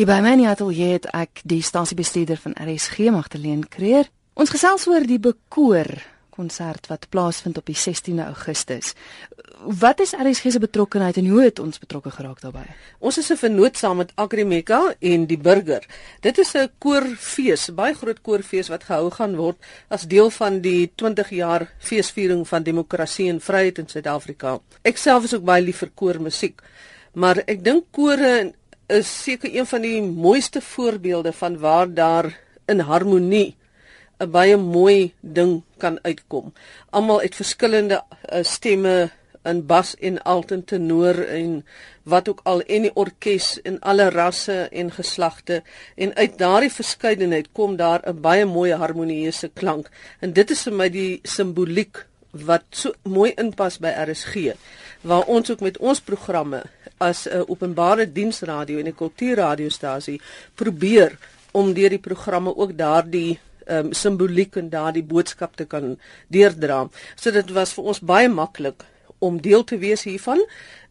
Hier by my in die ateljee het ek die stasiebestuurder van RSG Magdalene Creer. Ons gesels oor die Bekoor konsert wat plaasvind op die 16de Augustus. Wat is RSG se betrokkeheid en hoe het ons betrokke geraak daarbey? Ons is 'n vennoot saam met Agrimeka en die Burger. Dit is 'n koorfees, baie groot koorfees wat gehou gaan word as deel van die 20 jaar feesviering van demokrasie en vryheid in Suid-Afrika. Ek self is ook baie lief vir koormusiek, maar ek dink kore is seker een van die mooiste voorbeelde van waar daar in harmonie 'n baie mooi ding kan uitkom. Almal uit verskillende uh, stemme in bas en alt en tenor en wat ook al en die orkes en alle rasse en geslagte en uit daardie verskeidenheid kom daar 'n baie mooi harmonieuse klank en dit is vir my die simboliek wat so mooi inpas by RSG waar ons ook met ons programme as 'n openbare diensradio en 'n kultuurradiostasie probeer om deur die programme ook daardie um, simboliek en daardie boodskap te kan deurdra. So dit was vir ons baie maklik om deel te wees hiervan.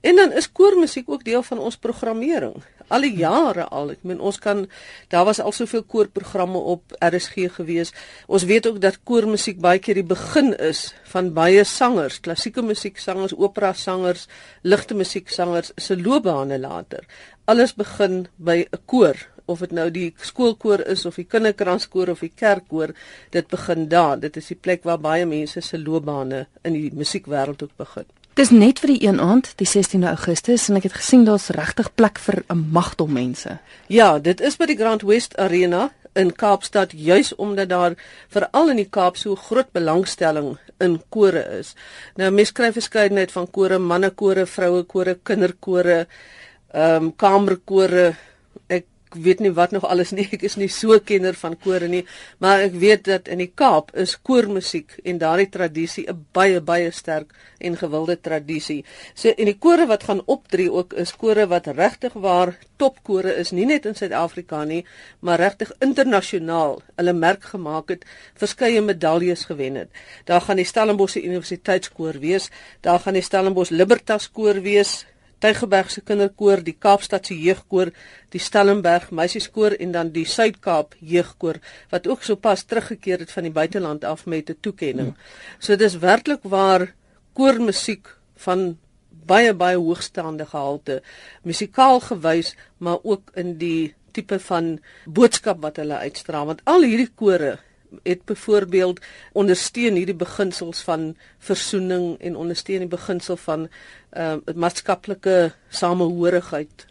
En dan is koormusiek ook deel van ons programmering. Al die jare al. Ek meen ons kan daar was al soveel koorprogramme op RSG gewees. Ons weet ook dat koormusiek baie keer die begin is van baie sangers, klassieke musieksangers, opera sangers, ligte musieksangers se loopbane later. Alles begin by 'n koor of dit nou die skoolkoor is of die kinderkranskoor of die kerkkoor, dit begin daar. Dit is die plek waar baie mense se loopbane in die musiekwêreld ook begin. Dis net vir die een aand, die 16de Augustus en ek het gesien daar's regtig plek vir 'n magdom mense. Ja, dit is by die Grand West Arena in Kaapstad juis omdat daar veral in die Kaap so groot belangstelling in kore is. Nou mense kry verskeidenheid van kore, mannekore, vrouekore, kinderkore, ehm um, kamerkore. Ek weet nie wat nog alles nie. Ek is nie so kenner van kore nie, maar ek weet dat in die Kaap is koormusiek en daardie tradisie 'n baie baie sterk en gewilde tradisie. So en die kore wat gaan optree ook is kore wat regtig waar topkore is, nie net in Suid-Afrika nie, maar regtig internasionaal. Hulle merk gemaak het, verskeie medaljes gewen het. Daar gaan die Stellenbosch Universiteitskoor wees, daar gaan die Stellenbosch Libertas koor wees, Tygerberg se kinderkoor, die Kaapstadse jeugkoor, die Stellenberg meisieskoor en dan die Suid-Kaap jeugkoor wat ook sopas teruggekeer het van die buiteland af met 'n toekenning. So dis werklik waar koormusiek van baie baie hoogstaande gehalte, musikaal gewys, maar ook in die tipe van boodskap wat hulle uitstraal want al hierdie kore het byvoorbeeld ondersteun hierdie beginsels van versoening en ondersteun die beginsel van ehm uh, maatskaplike samehorigheid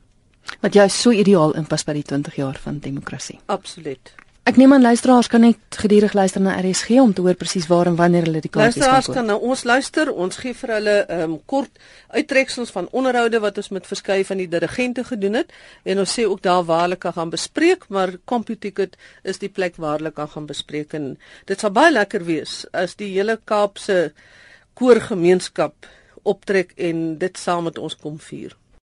wat jy so ideaal inpas by die 20 jaar van demokrasie. Absoluut. Ek neem aan luisteraars kan net gedurig luister na RSG om te hoor presies waar en wanneer hulle die kaartjies kan koop. Luisteraars kan na ons luister. Ons gee vir hulle ehm um, kort uittreksels van onderhoude wat ons met verskeie van die dirigente gedoen het en ons sê ook daar waar hulle kan gaan bespreek, maar CompuTicket is die plek waar hulle kan gaan bespreek en dit sal baie lekker wees as die hele Kaapse koorgemeenskap optrek en dit saam met ons kom vier.